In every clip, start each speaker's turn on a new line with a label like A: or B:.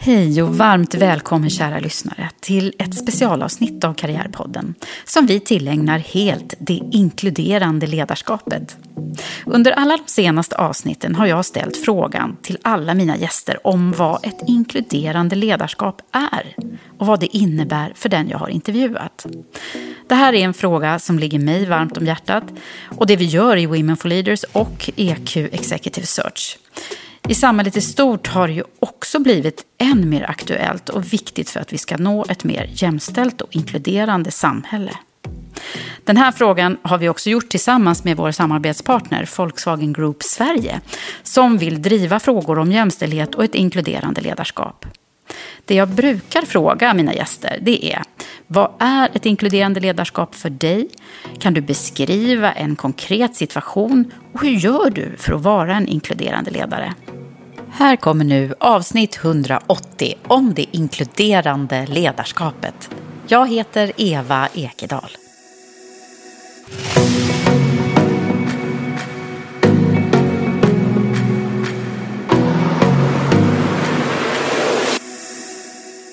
A: Hej och varmt välkommen kära lyssnare till ett specialavsnitt av Karriärpodden som vi tillägnar helt det inkluderande ledarskapet. Under alla de senaste avsnitten har jag ställt frågan till alla mina gäster om vad ett inkluderande ledarskap är och vad det innebär för den jag har intervjuat. Det här är en fråga som ligger mig varmt om hjärtat och det vi gör i Women for Leaders och EQ Executive Search. I samhället i stort har det ju också blivit än mer aktuellt och viktigt för att vi ska nå ett mer jämställt och inkluderande samhälle. Den här frågan har vi också gjort tillsammans med vår samarbetspartner Volkswagen Group Sverige som vill driva frågor om jämställdhet och ett inkluderande ledarskap. Det jag brukar fråga mina gäster det är vad är ett inkluderande ledarskap för dig? Kan du beskriva en konkret situation och hur gör du för att vara en inkluderande ledare? Här kommer nu avsnitt 180 om det inkluderande ledarskapet. Jag heter Eva Ekedal.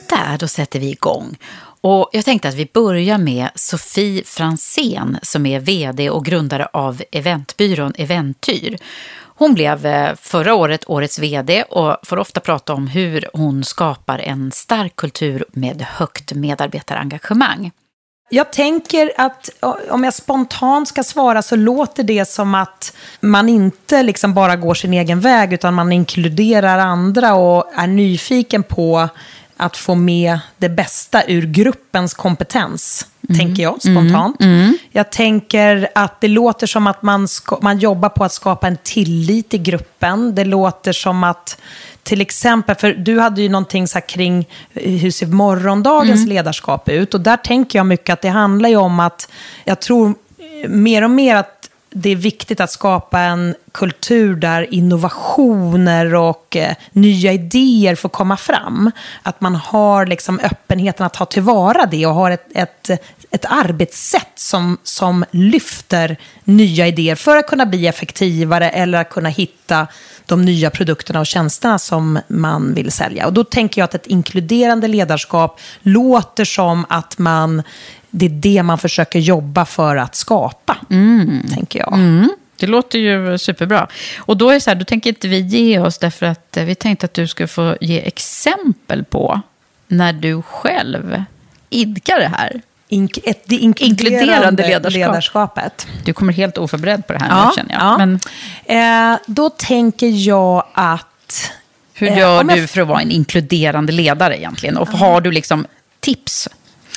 A: Där, då sätter vi igång. Och jag tänkte att vi börjar med Sofie Fransén som är vd och grundare av eventbyrån Eventyr. Hon blev eh, förra året årets vd och får ofta prata om hur hon skapar en stark kultur med högt medarbetarengagemang.
B: Jag tänker att om jag spontant ska svara så låter det som att man inte liksom bara går sin egen väg utan man inkluderar andra och är nyfiken på att få med det bästa ur gruppens kompetens, mm. tänker jag spontant. Mm. Mm. Jag tänker att det låter som att man, man jobbar på att skapa en tillit i gruppen. Det låter som att, till exempel, för du hade ju någonting så kring hur ser morgondagens mm. ledarskap ut? Och där tänker jag mycket att det handlar ju om att, jag tror mer och mer att det är viktigt att skapa en kultur där innovationer och eh, nya idéer får komma fram. Att man har liksom öppenheten att ta tillvara det och har ett, ett, ett arbetssätt som, som lyfter nya idéer för att kunna bli effektivare eller att kunna hitta de nya produkterna och tjänsterna som man vill sälja. Och då tänker jag att ett inkluderande ledarskap låter som att man det är det man försöker jobba för att skapa, mm. tänker jag.
A: Mm. Det låter ju superbra. Och då är så här, då tänker inte vi ge oss därför att vi tänkte att du ska få ge exempel på när du själv idkar det här.
B: Ink ett, det inkluderande, inkluderande ledarskap. ledarskapet.
A: Du kommer helt oförberedd på det här ja, nu känner jag. Ja.
B: Men... Eh, då tänker jag att...
A: Hur eh, gör eh, du för att vara en inkluderande ledare egentligen? Och har du liksom tips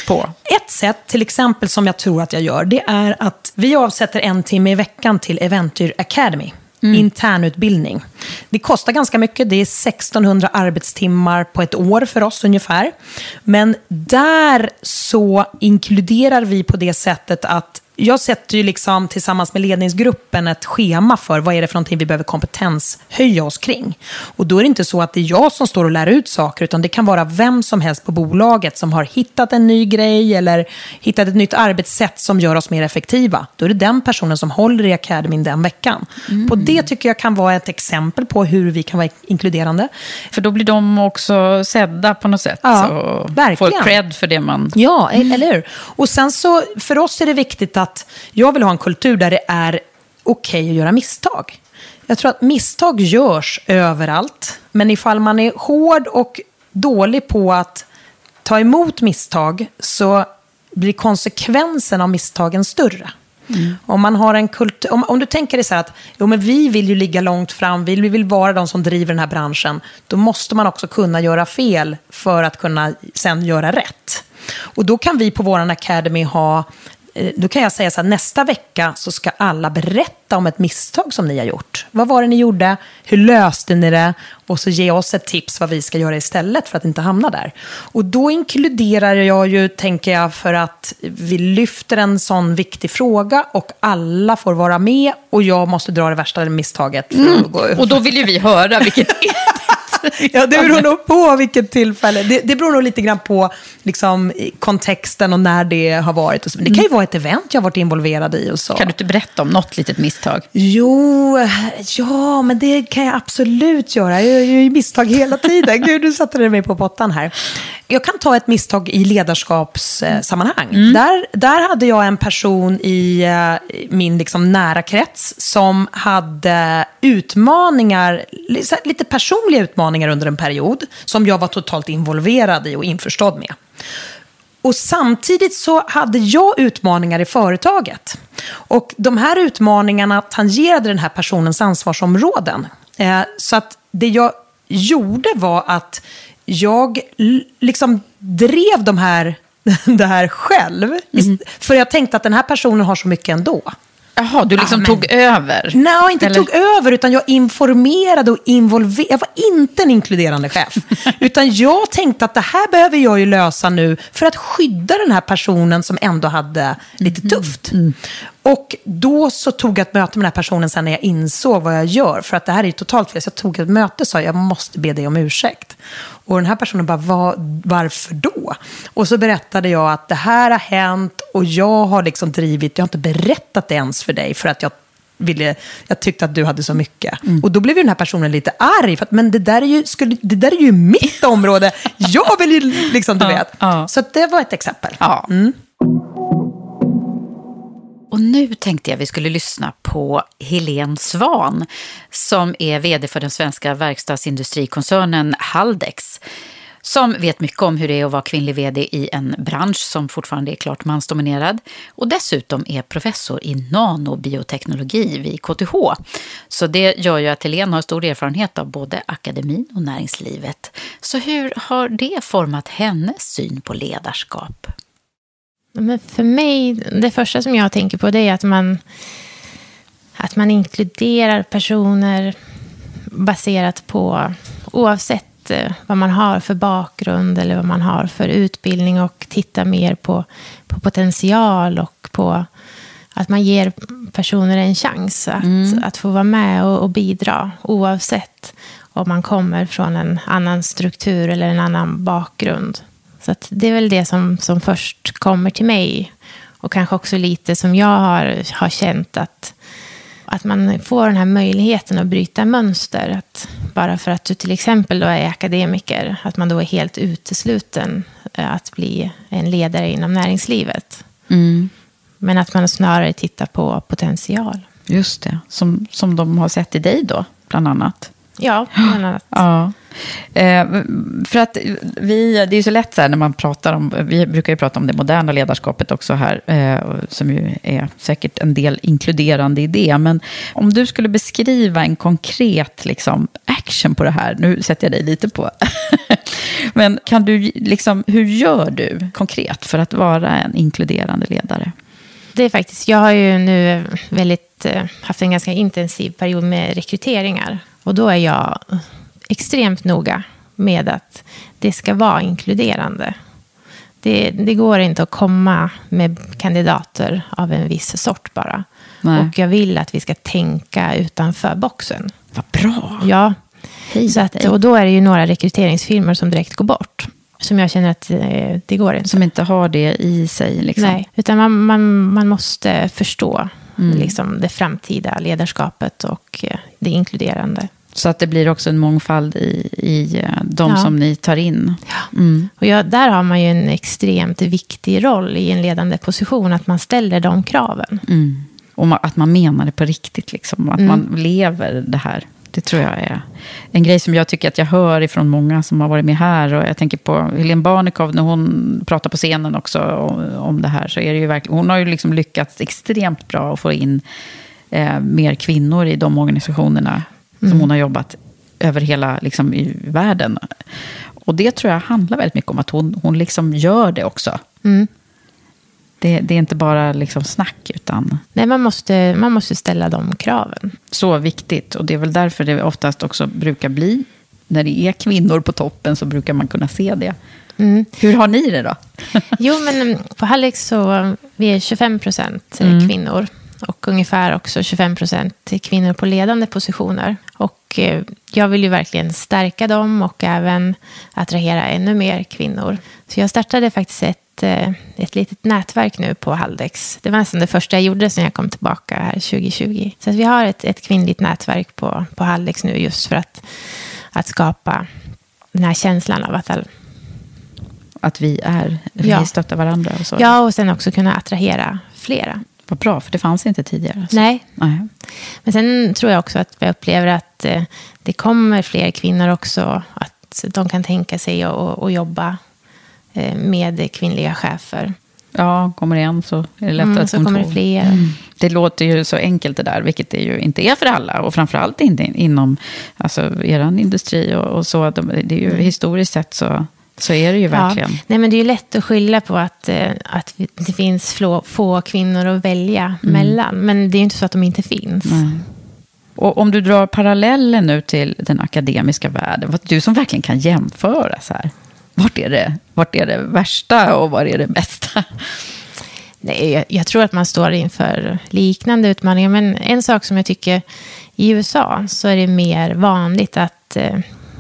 A: på?
B: Ett sätt, till exempel, som jag tror att jag gör, det är att vi avsätter en timme i veckan till Eventyr Academy. Mm. Internutbildning. Det kostar ganska mycket. Det är 1600 arbetstimmar på ett år för oss ungefär. Men där så inkluderar vi på det sättet att jag sätter ju liksom tillsammans med ledningsgruppen ett schema för vad är det för någonting vi behöver kompetenshöja oss kring. Och då är det inte så att det är jag som står och lär ut saker, utan det kan vara vem som helst på bolaget som har hittat en ny grej eller hittat ett nytt arbetssätt som gör oss mer effektiva. Då är det den personen som håller i akademin den veckan. På det tycker jag kan vara ett exempel på hur vi kan vara inkluderande.
A: För då blir de också sedda på något sätt.
B: Ja,
A: och
B: verkligen.
A: får cred för det man...
B: Ja, e- eller hur? Och sen så, för oss är det viktigt att jag vill ha en kultur där det är okej att göra misstag. Jag tror att misstag görs överallt, men ifall man är hård och dålig på att ta emot misstag så blir konsekvensen av misstagen större. Om, man har en kultur, om, om du tänker dig så här att jo, men vi vill ju ligga långt fram, vi vill vara de som driver den här branschen, då måste man också kunna göra fel för att kunna sen göra rätt. Och då kan vi på vår Academy ha då kan jag säga så här, nästa vecka så ska alla berätta om ett misstag som ni har gjort. Vad var det ni gjorde? Hur löste ni det? Och så ge oss ett tips vad vi ska göra istället för att inte hamna där. Och då inkluderar jag ju, tänker jag, för att vi lyfter en sån viktig fråga och alla får vara med och jag måste dra det värsta misstaget. Gå
A: Och då vill ju vi höra vilket...
B: Ja, det beror nog på vilket tillfälle. Det, det beror nog lite grann på liksom, kontexten och när det har varit. Och så. Men Det kan ju vara ett event jag har varit involverad i och så.
A: Kan du inte berätta om något litet misstag?
B: Jo, ja, men det kan jag absolut göra. Jag gör ju misstag hela tiden. Gud, du satte mig på pottan här. Jag kan ta ett misstag i ledarskapssammanhang. Där, där hade jag en person i eh, min liksom nära krets som hade utmaningar, lite personliga utmaningar under en period, som jag var totalt involverad i och införstådd med. Och samtidigt så hade jag utmaningar i företaget. Och de här utmaningarna tangerade den här personens ansvarsområden. Eh, så att det jag gjorde var att jag liksom drev de här, det här själv. Ist- För jag tänkte att den här personen har så mycket ändå.
A: Jaha, du liksom
B: Amen.
A: tog över?
B: Nej, inte
A: Eller-
B: tog över, utan jag informerade och involverade. Jag var inte en inkluderande chef. utan jag tänkte att det här behöver jag ju lösa nu för att skydda den här personen som ändå hade lite
A: Mhm.
B: tufft. Och då så tog jag ett möte med den här personen sen när jag insåg vad jag gör. För att det här är ju totalt fel. Så jag tog ett möte och sa jag måste be dig om ursäkt. Och den här personen bara, "Vad- varför då? Och så berättade jag att det här har hänt och jag har liksom drivit, jag har inte berättat det ens för dig för att jag ville, jag tyckte att du hade så mycket.
A: Mm.
B: Och då blev ju den här personen lite arg, för att, men det där, är ju, skulle, det där är ju mitt område. Jag vill ju liksom, du
A: Ja,
B: vet.
A: ja.
B: Så det var ett exempel.
A: Ja. Och nu tänkte jag vi skulle lyssna på Helene Svan som är vd för den svenska verkstadsindustrikoncernen Haldex. Som vet mycket om hur det är att vara kvinnlig vd i en bransch som fortfarande är klart mansdominerad. Och dessutom är professor i nanobioteknologi vid KTH. Så det gör ju att Helene har stor erfarenhet av både akademin och näringslivet. Så hur har det format hennes syn på ledarskap?
C: Men för mig, det första som jag tänker på det är att man, att man inkluderar personer baserat på, oavsett eh, vad man har för bakgrund eller vad man har för utbildning och titta mer på, på potential och på att man ger personer en chans att, att få vara med och, och bidra oavsett om man kommer från en annan struktur eller en annan bakgrund. Så det är väl det som, som först kommer till mig. Och kanske också lite som jag har, har känt att, att man får den här möjligheten att bryta mönster. Att bara för att du till exempel då är akademiker, att man då är helt utesluten eh, att bli en ledare inom näringslivet. Men att man snarare tittar på potential.
A: Just det, som, som de har sett i dig då, bland annat.
C: Ja, bland annat.
A: Ja. Eh, för att vi, det är ju så lätt så här när man pratar om, vi brukar ju prata om det moderna ledarskapet också här, eh, som ju är säkert en del inkluderande i det. Men om du skulle beskriva en konkret liksom, action på det här, nu sätter jag dig lite på. Men kan du, liksom, hur gör du konkret för att vara en inkluderande ledare?
C: Det är faktiskt, jag har ju nu väldigt, eh, haft en ganska intensiv period med rekryteringar. Och då är jag extremt noga med att det ska vara inkluderande. Det, det går inte att komma med kandidater av en viss sort bara.
A: Nej.
C: Och jag vill att vi ska tänka utanför boxen.
A: Vad bra.
C: Ja,
A: Hej,
C: så att,
A: hej.
C: och då är det ju några rekryteringsfirmor som direkt går bort. Som jag känner att eh, det går inte.
A: Som inte har det i sig. Liksom.
C: Nej, utan man, man, man måste förstå
A: Mm.
C: liksom, det framtida ledarskapet och eh, det inkluderande.
A: Så att det blir också en mångfald i, i eh, de
C: Ja.
A: som ni tar in. Mm.
C: Och jag, där har man ju en extremt viktig roll i en ledande position, att man ställer de kraven.
A: Mm. Och ma- att man menar det på riktigt. Liksom. Att
C: Mm.
A: man lever det här. Det tror jag är en grej som jag tycker att jag hör ifrån många som har varit med här. Och jag tänker på Helene Barnekow, när hon pratar på scenen också om, om det här. Så är det ju verkligen, hon har ju liksom lyckats extremt bra att få in eh, mer kvinnor i de organisationerna som hon har jobbat över hela liksom, i världen. Och det tror jag handlar väldigt mycket om att hon, hon liksom gör det också.
C: Mm.
A: Det, det är inte bara liksom snack, utan
C: Nej, man måste, man måste ställa de kraven.
A: så viktigt. Och det är väl därför det oftast också brukar bli. När det är kvinnor på toppen så brukar man kunna se det.
C: Mm.
A: Hur har ni det då?
C: Jo, men mm, på Hallex så vi är 25 procent
A: Mm.
C: kvinnor. Och ungefär också 25 procent kvinnor på ledande positioner. Och eh, jag vill ju verkligen stärka dem och även attrahera ännu mer kvinnor. Så jag startade faktiskt ett, eh, ett litet nätverk nu på Haldex. Det var nästan det första jag gjorde sen jag kom tillbaka här 2020. Så vi har ett, ett kvinnligt nätverk på, på Haldex nu just för att, att skapa den här känslan av att all,
A: Att vi är, vi
C: Ja.
A: stöttar varandra och så.
C: Ja, och sen också kunna attrahera flera.
A: Vad bra, för det fanns inte tidigare. Så.
C: Nej,
A: Nej.
C: men sen tror jag också att jag upplever att eh, det kommer fler kvinnor också. Att de kan tänka sig att jobba eh, med kvinnliga chefer.
A: Ja, kommer det en så är det lättare
C: Mm,
A: att
C: så kommer det fler.
A: Det låter ju så enkelt det där, vilket det ju inte är för alla. Och framförallt inte inom alltså, er industri och, och så. De- Det är ju, historiskt sett så, så är det ju verkligen.
C: Ja. Nej, men det är ju lätt att skylla på att, eh, att det finns få, få kvinnor att välja mellan. Men det är ju inte så att de inte finns.
A: Och om du drar parallellen nu till den akademiska världen, du som verkligen kan jämföra så här. Vart är det, vart är det värsta och var är det bästa?
C: Nej, jag, jag tror att man står inför liknande utmaningar. Men en sak som jag tycker i USA så är det mer vanligt att eh,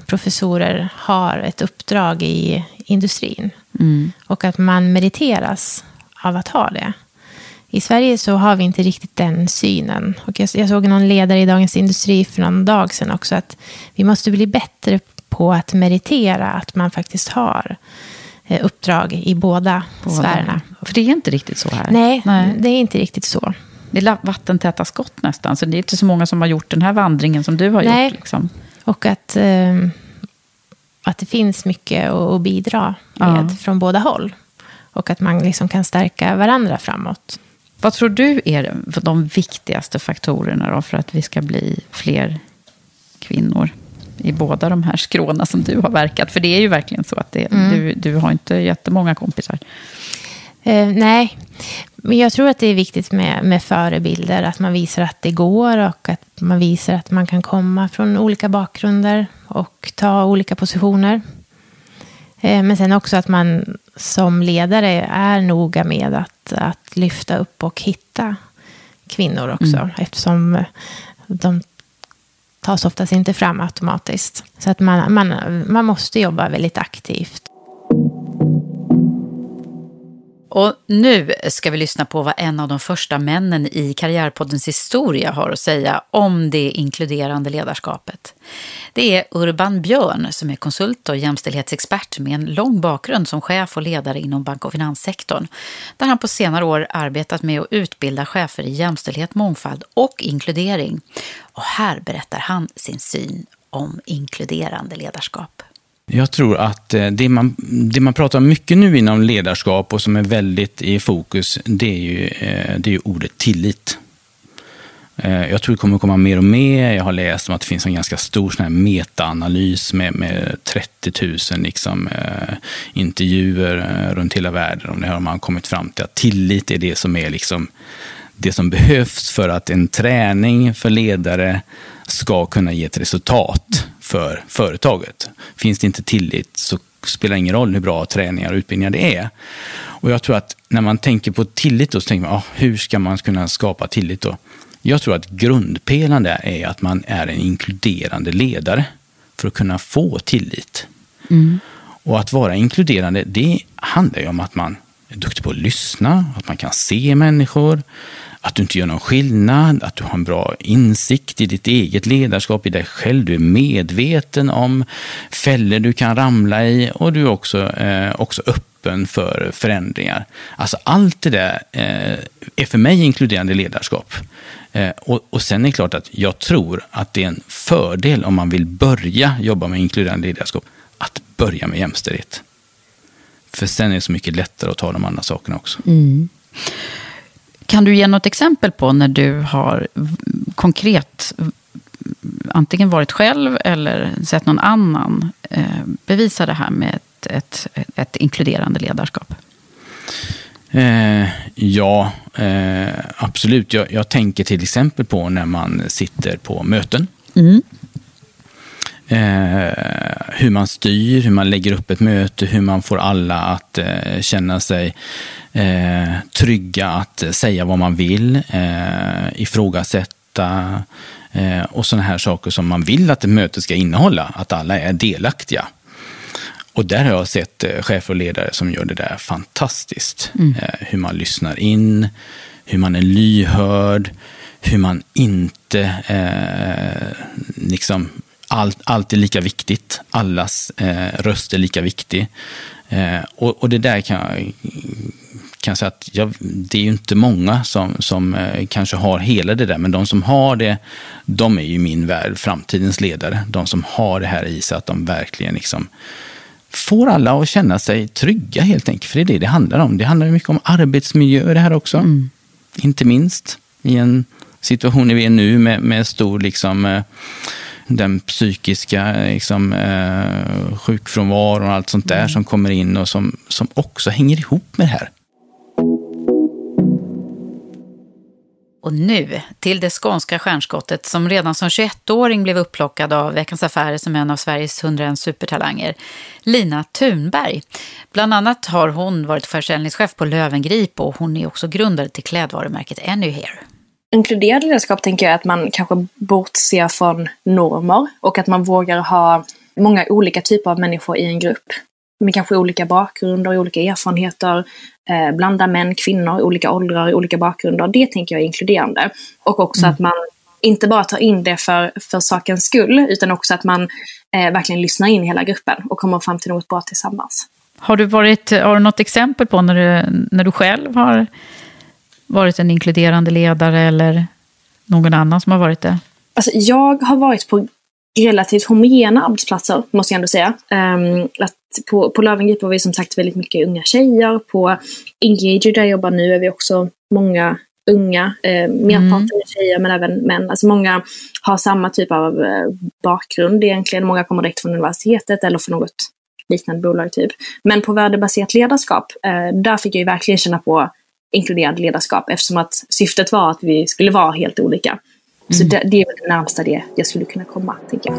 C: professorer har ett uppdrag i industrin. Och att man meriteras av att ha det. I Sverige så har vi inte riktigt den synen. Och jag, jag såg någon ledare i Dagens Industri för någon dag sedan också. Att vi måste bli bättre på att meritera att man faktiskt har eh, uppdrag i båda, sfärerna.
A: För det är inte riktigt så här.
C: Nej,
A: Nej.
C: det är inte riktigt så.
A: Det är vattentäta skott nästan. Så det är inte så många som har gjort den här vandringen som du har
C: Nej.
A: gjort. Liksom.
C: Och att, eh, att det finns mycket att, bidra med
A: Ja.
C: från båda håll. Och att man liksom kan stärka varandra framåt.
A: Vad tror du är de viktigaste faktorerna för att vi ska bli fler kvinnor i båda de här skråna som du har verkat? För det är ju verkligen så att det,
C: Mm.
A: du, du har inte jättemånga kompisar.
C: Eh, nej, men jag tror att det är viktigt med, med förebilder. Att man visar att det går och att man visar att man kan komma från olika bakgrunder och ta olika positioner. Eh, men sen också att man som ledare är noga med att, att lyfta upp och hitta kvinnor också. Eftersom de tas oftast inte fram automatiskt. Så att man, man, man måste jobba väldigt aktivt.
A: Och nu ska vi lyssna på vad en av de första männen i Karriärpoddens historia har att säga om det inkluderande ledarskapet. Det är Urban Björn som är konsult och jämställdhetsexpert med en lång bakgrund som chef och ledare inom bank och finanssektorn. Där han på senare år arbetat med att utbilda chefer i jämställdhet, mångfald och inkludering. Och här berättar han sin syn om inkluderande ledarskap.
D: Jag tror att eh, det man, det man pratar mycket nu inom ledarskap och som är väldigt i fokus, det är ju, eh, det är ju ordet tillit. Eh, jag tror det kommer komma mer och mer. Jag har läst om att det finns en ganska stor sån här metaanalys med, med 30 000 liksom, eh, intervjuer runt hela världen. Och där har man kommit fram till att tillit är det som är liksom, det som behövs för att en träning för ledare ska kunna ge ett resultat för företaget. Finns det inte tillit så spelar ingen roll hur bra träningar och utbildningar det är. Och jag tror att när man tänker på tillit då, så tänker man, ah, hur ska man kunna skapa tillit då? Jag tror att grundpelaren där är att man är en inkluderande ledare för att kunna få tillit. Mm. Och att vara inkluderande, det handlar ju om att man är duktig på att lyssna, att man kan se människor, att du inte gör någon skillnad, att du har en bra insikt i ditt eget ledarskap, i dig själv. Du är medveten om fällor du kan ramla i och du är också, eh, också öppen för förändringar. Alltså allt det där eh, är för mig inkluderande ledarskap. Eh, och, och sen är det klart att jag tror att det är en fördel om man vill börja jobba med inkluderande ledarskap, att börja med jämställdhet. För sen är det så mycket lättare att ta de andra sakerna också. Mm.
A: Kan du ge något exempel på när du har konkret antingen varit själv eller sett någon annan eh, bevisa det här med ett, ett, ett inkluderande ledarskap?
D: Eh, ja, eh, absolut. Jag, jag, tänker till exempel på när man sitter på möten. Mm. Eh, hur man styr, hur man lägger upp ett möte, hur man får alla att eh, känna sig eh, trygga att säga vad man vill, eh, ifrågasätta eh, och sådana här saker som man vill att ett möte ska innehålla, att alla är delaktiga. Och där har jag sett eh, chefer och ledare som gör det där fantastiskt. Mm. Hur man lyssnar in, hur man är lyhörd, hur man inte eh, liksom allt, allt är lika viktigt. Allas eh, röst är lika viktig. Eh, och, och, det där kan jag, kan säga att jag, det är ju inte många som, som eh, kanske har hela det där, men de som har det, de är ju min värld, framtidens ledare. De som har det här i sig, att de verkligen liksom får alla att känna sig trygga helt enkelt. För det är det det handlar om. Det handlar mycket om arbetsmiljö det här också. Mm. Inte minst i en situation vi är nu med, med stor liksom, eh, den psykiska liksom, eh, sjukfrånvaron och allt sånt där mm. som kommer in och som, som också hänger ihop med det här.
A: Och nu till det skånska stjärnskottet som redan som 21-åring blev upplockad av Veckans Affärer som en av Sveriges 101 supertalanger. Lina Thunberg. Bland annat har hon varit försäljningschef på Lövengrip och hon är också grundare till klädvarumärket Anyhair.
E: Inkluderande ledarskap tänker jag att man kanske bortser från normer och att man vågar ha många olika typer av människor i en grupp. Med kanske olika bakgrunder, olika erfarenheter, eh, blanda män, kvinnor, olika åldrar, olika bakgrunder. Det tänker jag är inkluderande. Och också mm. att man inte bara tar in det för, för sakens skull, utan också att man eh, verkligen lyssnar in hela gruppen och kommer fram till något bra tillsammans.
A: Har du, varit, har du något exempel på när du, när du själv har varit en inkluderande ledare eller någon annan som har varit det?
E: Alltså, jag har varit på relativt homogena arbetsplatser, måste jag ändå säga. Um, att på, på Löwengrip var vi som sagt väldigt mycket unga tjejer. På Engager där jag jobbar nu är vi också många unga, eh, merparten mm. tjejer men även män. Alltså många har samma typ av eh, bakgrund egentligen. Många kommer direkt från universitetet eller från något liknande bolag typ. Men på värdebaserat ledarskap, eh, där fick jag ju verkligen känna på inkluderande ledarskap eftersom att syftet var att vi skulle vara helt olika. Mm. Så det, det är väl det närmsta det jag skulle kunna komma, tänker jag.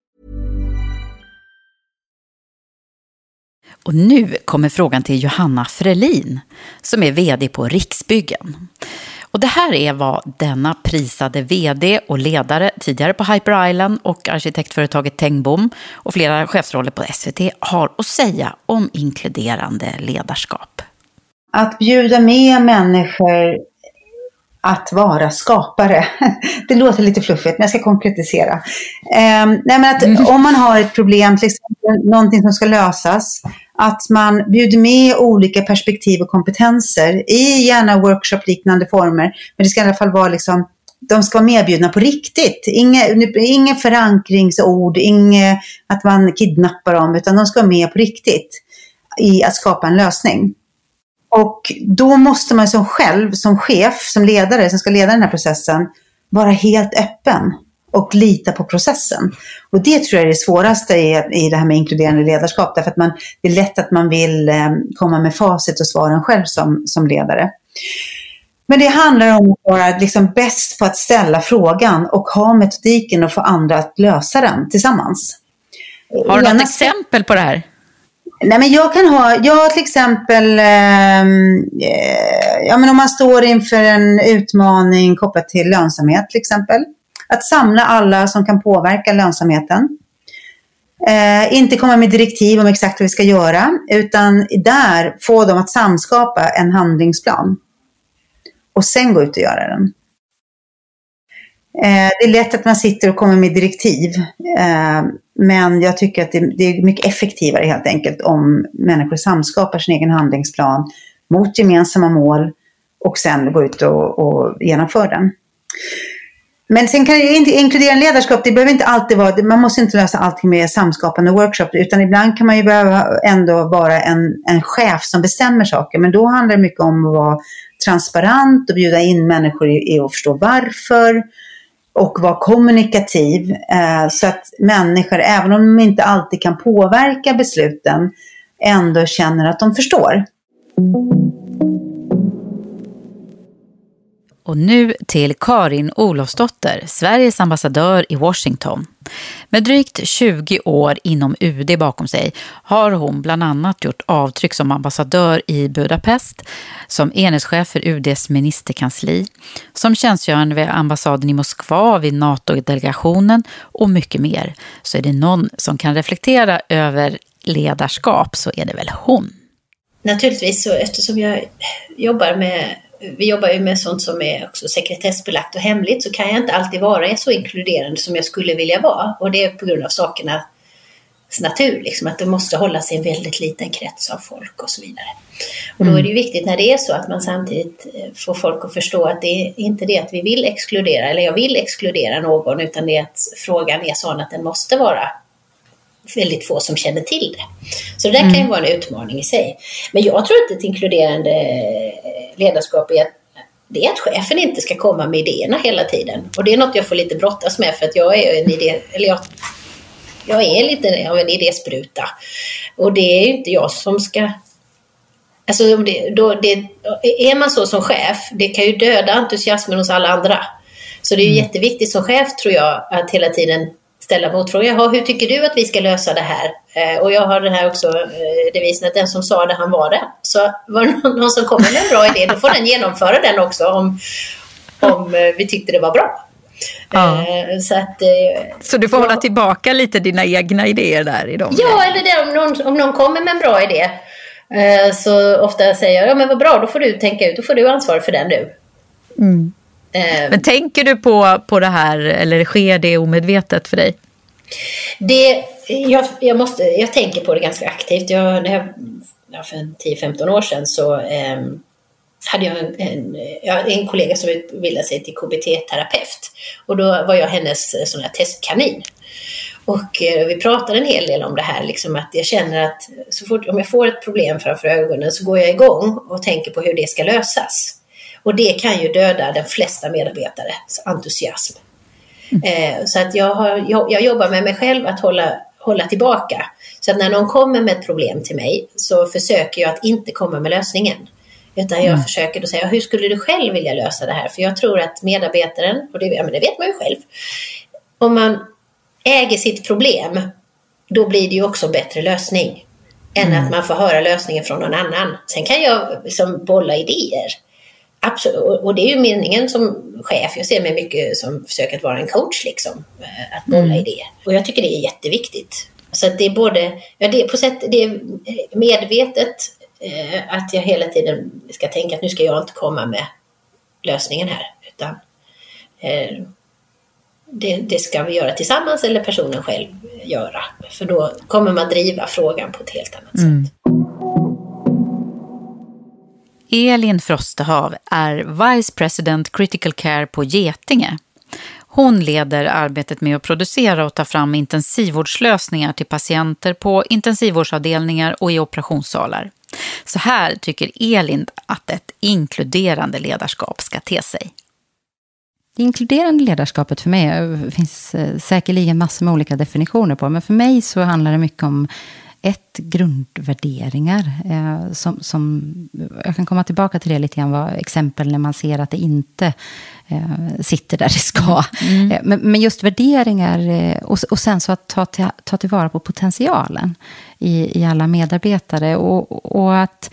A: Och nu kommer frågan till Johanna Frelin, som är vd på Riksbyggen. Och det här är vad denna prisade vd och ledare, tidigare på Hyper Island och arkitektföretaget Tengbom och flera chefsroller på SVT har att säga om inkluderande ledarskap.
F: Att bjuda med människor att vara skapare. Det låter lite fluffigt, men jag ska konkretisera. Eh, nej, men att mm. Om man har ett problem, till exempel någonting som ska lösas, att man bjuder med olika perspektiv och kompetenser i gärna workshop-liknande former. Men det ska i alla fall vara liksom, de ska vara medbjudna på riktigt. Inga, inga förankringsord, inget att man kidnappar dem, utan de ska vara med på riktigt i att skapa en lösning. Och då måste man som själv, som chef, som ledare som ska leda den här processen, vara helt öppen och lita på processen. Och det tror jag är det svåraste i, i det här med inkluderande ledarskap. Därför att man, det är lätt att man vill eh, komma med facit och svaren själv som, som ledare. Men det handlar om att vara liksom bäst på att ställa frågan och ha metodiken och få andra att lösa den tillsammans.
A: Har du något exempel på det här?
F: Nej, men jag kan ha, jag till exempel, ehm, eh, ja men om man står inför en utmaning kopplat till lönsamhet till exempel. Att samla alla som kan påverka lönsamheten. Eh, inte komma med direktiv om exakt vad vi ska göra, utan där få dem att samskapa en handlingsplan. Och sen gå ut och göra den. Eh, det är lätt att man sitter och kommer med direktiv. Eh, men jag tycker att det, det, är mycket effektivare helt enkelt om människor samskapar sin egen handlingsplan mot gemensamma mål och sen går ut och, och genomför den. Men sen kan det inkludera ledarskap, det behöver inte alltid vara, man måste inte lösa allting med samskapande workshop, utan ibland kan man ju behöva ändå vara en, en chef som bestämmer saker, men då handlar det mycket om att vara transparent och bjuda in människor i, i att förstå varför och vara kommunikativ eh, så att människor, även om de inte alltid kan påverka besluten, ändå känner att de förstår.
A: Och nu till Karin Olofsdotter, Sveriges ambassadör i Washington. Med drygt 20 år inom UD bakom sig har hon bland annat gjort avtryck som ambassadör i Budapest, som enhetschef för UDs ministerkansli, som tjänstgörande vid ambassaden i Moskva vid NATO-delegationen och mycket mer. Så är det någon som kan reflektera över ledarskap så är det väl hon.
G: Naturligtvis så eftersom jag jobbar med vi jobbar ju med sånt som är också sekretessbelagt och hemligt, så kan jag inte alltid vara så inkluderande som jag skulle vilja vara. Och det är på grund av sakernas natur, liksom, att det måste hålla sig en väldigt liten krets av folk och så vidare. Och då är det ju viktigt när det är så att man samtidigt eh, får folk att förstå att det är inte det att vi vill exkludera, eller jag vill exkludera någon, utan det är att frågan är sån att den måste vara väldigt få som känner till det. Så det där mm. kan ju vara en utmaning i sig. Men jag tror inte ett inkluderande ledarskap är att det är att chefen inte ska komma med idéerna hela tiden. Och det är något jag får lite brottas med för att jag är en idé, eller jag, jag är lite av en idéspruta. Och det är ju inte jag som ska Alltså, det, då, det, är man så som chef, det kan ju döda entusiasmen hos alla andra. Så det är ju mm. jätteviktigt som chef tror jag att hela tiden ställa motfrågor. hur tycker du att vi ska lösa det här? Eh, och jag har den här också eh, devisen att den som sa det, han var det. Så var det någon som kommer med en bra idé, då får den genomföra den också om, om eh, vi tyckte det var bra.
A: Ja. Så, att, så du får ja. hålla tillbaka lite dina egna idéer där i dem?
G: Ja, eller det, om, någon, om någon kommer med en bra idé så ofta säger jag, ja men vad bra, då får du tänka ut, då får du ansvar för den nu.
A: Mm. Men tänker du på, på det här, eller sker det omedvetet för dig?
G: Det, jag, jag, måste, jag tänker på det ganska aktivt. Jag, det ja, för 10-15 år sedan så eh, hade jag en, en, en kollega som utbildade sig till KBT-terapeut. Och då var jag hennes eh, sån här testkanin. Och eh, vi pratade en hel del om det här, liksom att jag känner att så fort om jag får ett problem framför ögonen så går jag igång och tänker på hur det ska lösas. Och det kan ju döda de flesta medarbetares entusiasm. Eh, så att jag, har, jag, jag, jobbar med mig själv att hålla, hålla tillbaka. Så att när någon kommer med ett problem till mig så försöker jag att inte komma med lösningen. Utan jag mm. försöker då säga, hur skulle du själv vilja lösa det här? För jag tror att medarbetaren, och det, ja, men det vet man ju själv, om man äger sitt problem, då blir det ju också en bättre lösning. Än mm. att man får höra lösningen från någon annan. Sen kan jag liksom bolla idéer. Absolut, och det är ju meningen som chef. Jag ser mig mycket som försöker att vara en coach, liksom. Eh, att bolla mm. idéer. Och jag tycker det är jätteviktigt. Så det är både, ja, det på sätt, det är medvetet eh, att jag hela tiden ska tänka att nu ska jag inte komma med lösningen här, utan eh, det, det, ska vi göra tillsammans eller personen själv göra. För då kommer man driva frågan på ett helt annat mm. sätt.
A: Elin Frostehav är Vice President Critical Care på Getinge. Hon leder arbetet med att producera och ta fram intensivvårdslösningar till patienter på intensivvårdsavdelningar och i operationssalar. Så här tycker Elin att ett inkluderande ledarskap ska te sig.
H: Det inkluderande ledarskapet för mig eh, finns eh, säkerligen massor med olika definitioner på. Men för mig så handlar det mycket om ett, grundvärderingar. Eh, som, som, jag kan komma tillbaka till det lite grann, vad, exempel när man ser att det inte eh, sitter där det ska. Mm. Eh, men, men, just värderingar eh, och, och sen så att ta, till, ta tillvara på potentialen i, i alla medarbetare. Och, och att,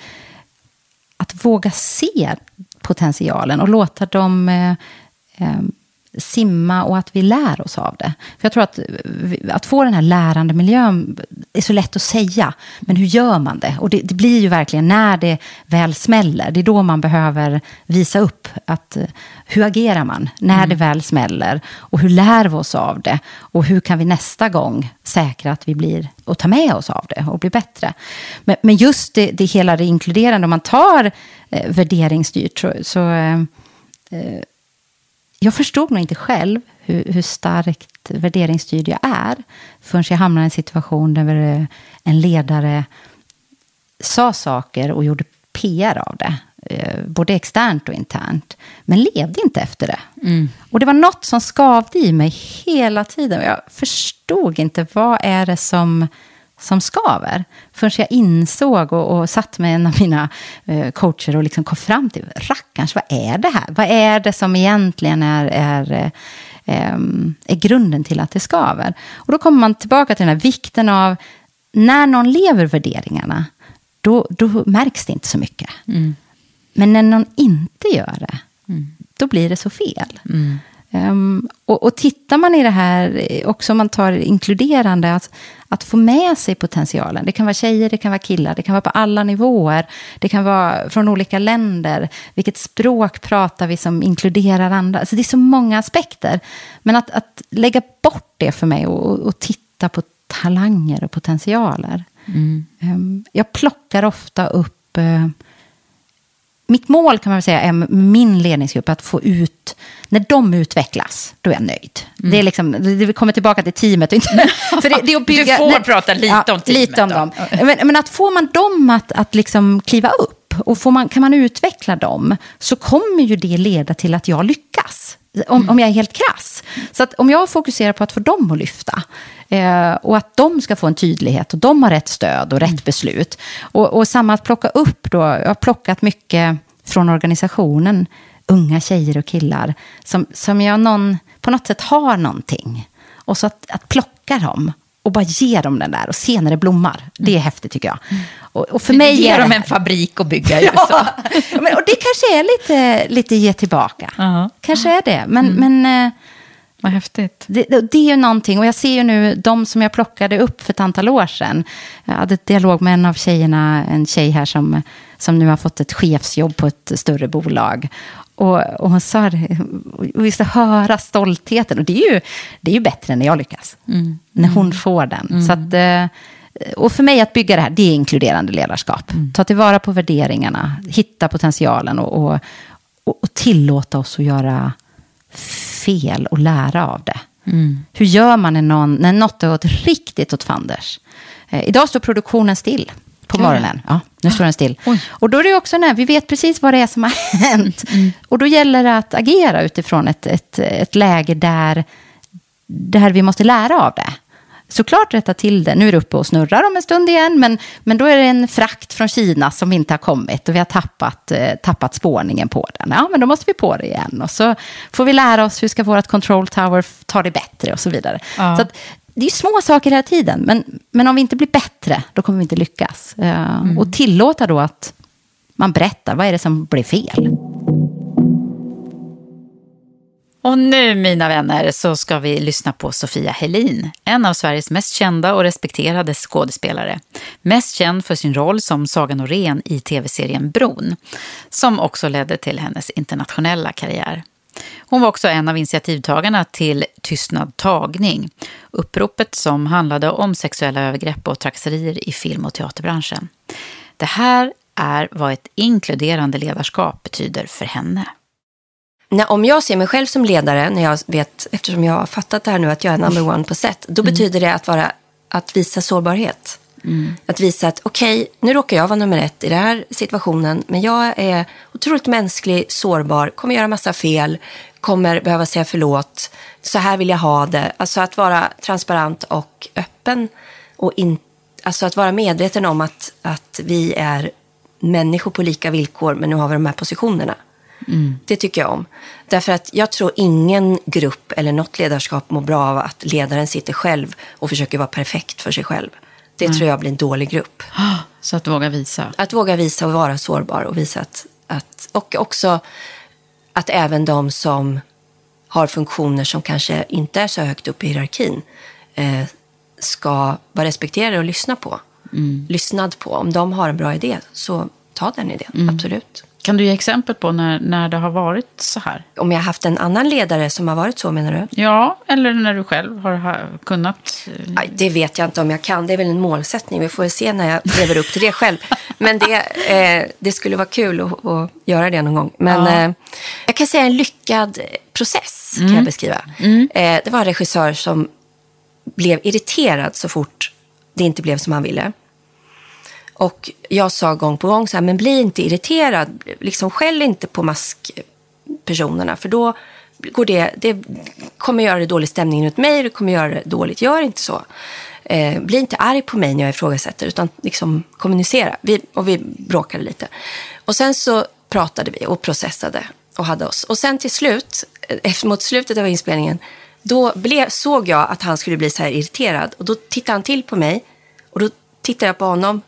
H: att våga se potentialen och låta dem eh, eh simma och att vi lär oss av det. För jag tror att, att få den här lärande miljön är så lätt att säga, men hur gör man det? Och det, det, blir ju verkligen när det väl smäller, det är då man behöver visa upp att hur agerar man när mm. det väl smäller? Och hur lär vi oss av det? Och hur kan vi nästa gång säkra att vi blir och ta med oss av det och bli bättre? Men, men just det, det hela det inkluderande, om man tar eh, värderingsstyrt så, så eh, jag förstod nog inte själv hur, hur starkt värderingsstyrd jag är förrän jag hamnade i en situation där en ledare sa saker och gjorde PR av det. Eh, både externt och internt. Men levde inte efter det. Mm. Och det var något som skavde i mig hela tiden. Jag förstod inte vad är det som som skaver. Förrän jag insåg och, och satt med en av mina eh, coacher och liksom kom fram till, rackarns, vad är det här? Vad är det som egentligen är, är, eh, är grunden till att det skaver? Och då kommer man tillbaka till den här vikten av, när någon lever värderingarna, då, då märks det inte så mycket. Mm. Men när någon inte gör det, mm. då blir det så fel. Mm. Um, och, och tittar man i det här, också om man tar inkluderande, att, att få med sig potentialen. Det kan vara tjejer, det kan vara killar, det kan vara på alla nivåer. Det kan vara från olika länder. Vilket språk pratar vi som inkluderar andra? Alltså det är så många aspekter. Men att, att lägga bort det för mig och, och titta på talanger och potentialer. Mm. Um, jag plockar ofta upp uh, mitt mål kan man säga är min ledningsgrupp att få ut, när de utvecklas, då är jag nöjd. Mm. Det är liksom, vi kommer tillbaka till teamet.
A: för det, det är bygga, du får när, prata lite ja, om teamet.
H: Lite om dem. Men, men, att får man dem att, att liksom kliva upp och man, kan man utveckla dem så kommer ju det leda till att jag lyckas. Om, om jag är helt krass. Så att om jag fokuserar på att få dem att lyfta eh, och att de ska få en tydlighet och de har rätt stöd och rätt
A: Mm.
H: beslut. Och, och samma att plocka upp då, jag har plockat mycket från organisationen, unga tjejer och killar, som, som jag någon, på något sätt har någonting. Och så att, att plocka dem och bara ge dem den där och se när det blommar. Det är häftigt tycker jag. Och, och för mig
A: Ge dem en fabrik att bygga i USA.
H: ja, men, och det kanske är lite, lite ge tillbaka. Kanske är det. Men, men eh,
A: Vad häftigt.
H: det, det, det är ju någonting. Och jag ser ju nu de som jag plockade upp för ett antal år sedan. Jag hade ett dialog med en av tjejerna, en tjej här som, som nu har fått ett chefsjobb på ett större bolag. Och, och hon sa det, och vi ska höra stoltheten. Och det är ju, det är ju bättre när jag lyckas.
A: Mm.
H: När hon får den. Så att, eh, och för mig att bygga det här, det är inkluderande ledarskap. Ta tillvara på värderingarna, hitta potentialen och, och, och, och tillåta oss att göra fel och lära av det.
A: Mm.
H: Hur gör man när, någon, när något har gått riktigt åt fanders? Eh, idag står produktionen still på morgonen. Ja, nu står den still. Och då är det också när vi vet precis vad det är som har hänt. Och då gäller det att agera utifrån ett, ett, ett läge där, där vi måste lära av det. Såklart rätta till det. Nu är det uppe och snurrar om en stund igen, men, men då är det en frakt från Kina som inte har kommit och vi har tappat, eh, tappat spårningen på den. Ja, men då måste vi på det igen. Och så får vi lära oss hur ska vårt control tower ta det bättre och så vidare.
A: Ja.
H: Så att, det är små saker hela tiden, men, men om vi inte blir bättre, då kommer vi inte lyckas. Eh, Och tillåta då att man berättar, vad är det som blev fel?
A: Och nu, mina vänner, så ska vi lyssna på Sofia Helin, en av Sveriges mest kända och respekterade skådespelare. Mest känd för sin roll som Saga Norén i tv-serien Bron, som också ledde till hennes internationella karriär. Hon var också en av initiativtagarna till Tystnad tagning, uppropet som handlade om sexuella övergrepp och trakasserier i film och teaterbranschen. Det här är vad ett inkluderande ledarskap betyder för henne.
I: När, om jag ser mig själv som ledare, när jag vet, eftersom jag har fattat det här nu att jag är number one på set, då
A: Mm.
I: betyder det att, vara, att visa sårbarhet. Att visa att okej, nu råkar jag vara nummer ett i den här situationen, men jag är otroligt mänsklig, sårbar, kommer göra massa fel, kommer behöva säga förlåt, så här vill jag ha det. Alltså att vara transparent och öppen och in, alltså att vara medveten om att, att vi är människor på lika villkor, men nu har vi de här positionerna. Det tycker jag om. Därför att jag tror ingen grupp eller något ledarskap mår bra av att ledaren sitter själv och försöker vara perfekt för sig själv. Det
A: Mm.
I: tror jag blir en dålig grupp.
A: Så att våga visa.
I: Att våga visa och vara sårbar och visa att, att och också att även de som har funktioner som kanske inte är så högt upp i hierarkin eh, ska vara respekterade och lyssna på.
A: Mm.
I: Lyssnad på. Om de har en bra idé, så ta den idén.
A: Mm.
I: Absolut.
A: Kan du ge exempel på när, när det har varit så här?
I: Om jag har haft en annan ledare som har varit så, menar du?
A: Ja, eller när du själv har ha, kunnat... eh,
I: Aj, det vet jag inte om jag kan. Det är väl en målsättning. Vi får väl se när jag lever upp till det själv. Men det, eh, det skulle vara kul att, att göra det någon gång. Men
A: Ja.
I: eh, jag kan säga en lyckad process kan
A: Mm.
I: jag beskriva.
A: Mm.
I: Eh, det var en regissör som blev irriterad så fort det inte blev som han ville. Och jag sa gång på gång så här, men bli inte irriterad. Liksom skäll inte på maskpersonerna. För då går det, det kommer göra det dålig stämning runt mig. Det kommer göra det dåligt. Gör inte så. Eh, bli inte arg på mig när jag ifrågasätter. Utan liksom kommunicera. Vi, och vi bråkade lite. Och sen så pratade vi och processade. Och hade oss. Och sen till slut, eh, efter, mot slutet av inspelningen. Då blev, såg jag att han skulle bli så här irriterad. Och då tittade han till på mig. Och då tittade jag på honom.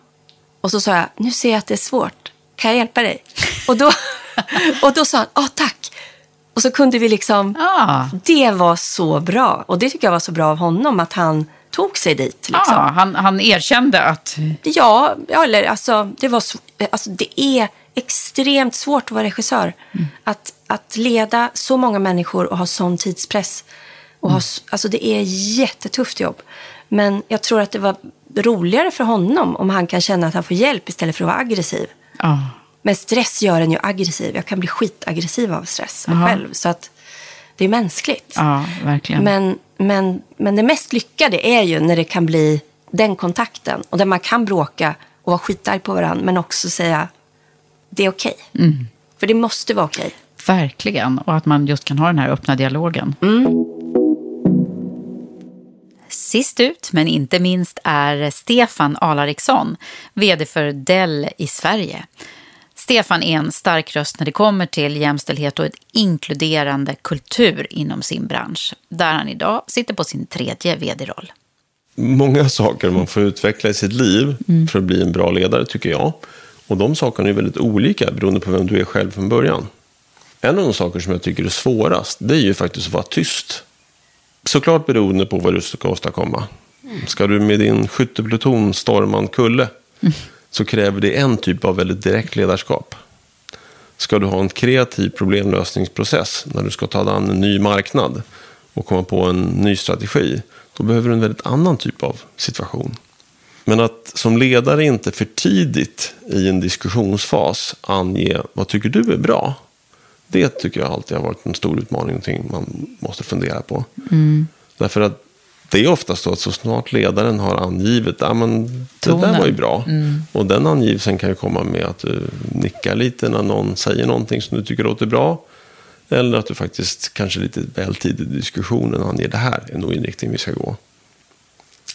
I: Och så sa jag, nu ser jag att det är svårt. Kan jag hjälpa dig? Och då, och då sa han, ja tack. Och så kunde vi liksom, det var så bra. Och det tycker jag var så bra av honom, att han tog sig dit. Liksom.
A: Ja, han, han erkände att...
I: Ja, eller alltså det, var, alltså det är extremt svårt att vara regissör. Att, att leda så många människor och ha sån tidspress. Och ha, s- alltså det är jättetufft jobb. Men jag tror att det var roligare för honom om han kan känna att han får hjälp istället för att vara aggressiv.
A: Ja.
I: Men stress gör en ju aggressiv. Jag kan bli skitaggressiv av stress
A: Jaha.
I: själv. Så att det är mänskligt.
A: Ja, verkligen.
I: Men, men, men det mest lyckade är ju när det kan bli den kontakten. Och där man kan bråka och vara skitarg på varandra. Men också säga, det är okej.
A: Mm.
I: För det måste vara okej.
A: Verkligen. Och att man just kan ha den här öppna dialogen. Sist ut, men inte minst, är Stefan Alariksson, vd för Dell i Sverige. Stefan är en stark röst när det kommer till jämställdhet och ett inkluderande kultur inom sin bransch, där han idag sitter på sin tredje vd-roll.
J: Många saker man får utveckla i sitt liv för att bli en bra ledare, tycker jag. Och de sakerna är väldigt olika beroende på vem du är själv från början. En av de saker som jag tycker är svårast, det är ju faktiskt att vara tyst. Såklart beroende på vad du ska åstadkomma. Ska du med din skyttepluton storma en kulle, så kräver det en typ av väldigt direkt ledarskap. Ska du ha en kreativ problemlösningsprocess när du ska ta dig an en ny marknad och komma på en ny strategi, då behöver du en väldigt annan typ av situation. Men att som ledare inte för tidigt i en diskussionsfas ange vad tycker du är bra, det tycker jag alltid har varit en stor utmaning, någonting man måste fundera på.
A: Mm.
J: Därför att det är oftast så att så snart ledaren har angivit, ja men det
A: Tonen.
J: där var ju bra.
A: Mm.
J: Och den angivelsen kan ju komma med att du nickar lite när någon säger någonting som du tycker låter bra. Eller att du faktiskt kanske lite väl tidigt i diskussionen anger det här är nog inriktning vi ska gå.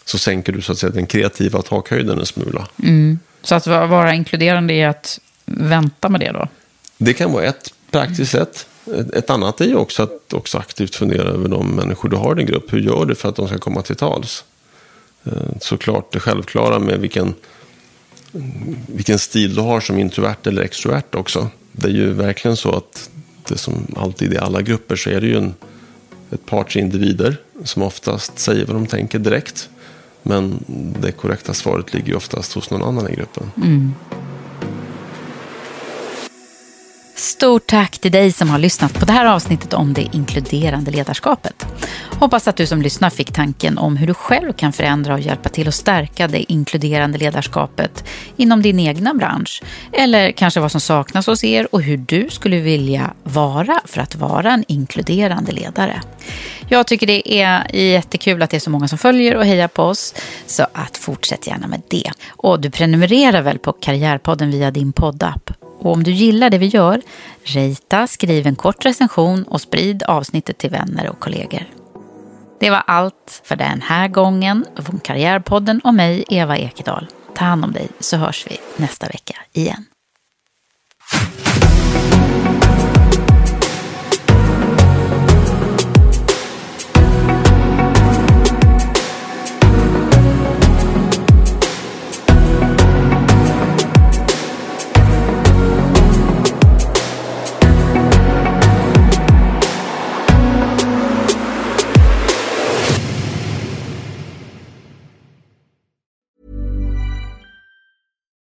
J: Så sänker du så att säga den kreativa takhöjden en smula.
A: Mm. Så att va- vara inkluderande är att vänta med det då?
J: Det kan vara ett praktiskt sätt. Ett- annat är ju också att också aktivt fundera över de människor du har i din grupp. Hur gör du för att de ska komma till tals? Eh, såklart det självklara med vilken, vilken stil du har som introvert eller extrovert också. Det är ju verkligen så att det som alltid i alla grupper så är det ju en, ett par tre individer som oftast säger vad de tänker direkt. Men det korrekta svaret ligger ju oftast hos någon annan i gruppen.
A: Mm. Stort tack till dig som har lyssnat på det här avsnittet om det inkluderande ledarskapet. Hoppas att du som lyssnar fick tanken om hur du själv kan förändra och hjälpa till att stärka det inkluderande ledarskapet inom din egna bransch. Eller kanske vad som saknas hos er och hur du skulle vilja vara för att vara en inkluderande ledare. Jag tycker det är jättekul att det är så många som följer och hejar på oss. Så att fortsätt gärna med det. Och du prenumererar väl på Karriärpodden via din poddapp. Och om du gillar det vi gör, rita, skriv en kort recension och sprid avsnittet till vänner och kollegor. Det var allt för den här gången från Karriärpodden och mig, Eva Ekedal. Ta hand om dig så hörs vi nästa vecka igen.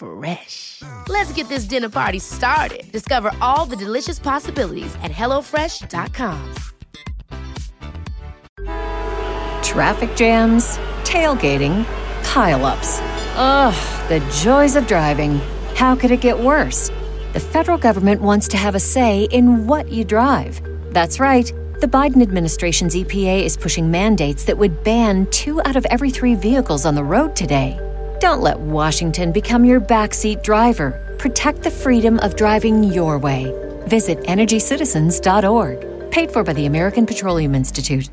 K: Fresh. Let's get this dinner party started. Discover all the delicious possibilities at hellofresh.com.
L: Traffic jams, tailgating, pileups. Ugh, the joys of driving. How could it get worse? The federal government wants to have a say in what you drive. That's right. The Biden administration's EPA is pushing mandates that would ban two out of every three vehicles on the road today. Don't let Washington become your backseat driver. Protect the freedom of driving your way. Visit EnergyCitizens.org. Paid for by the American Petroleum Institute.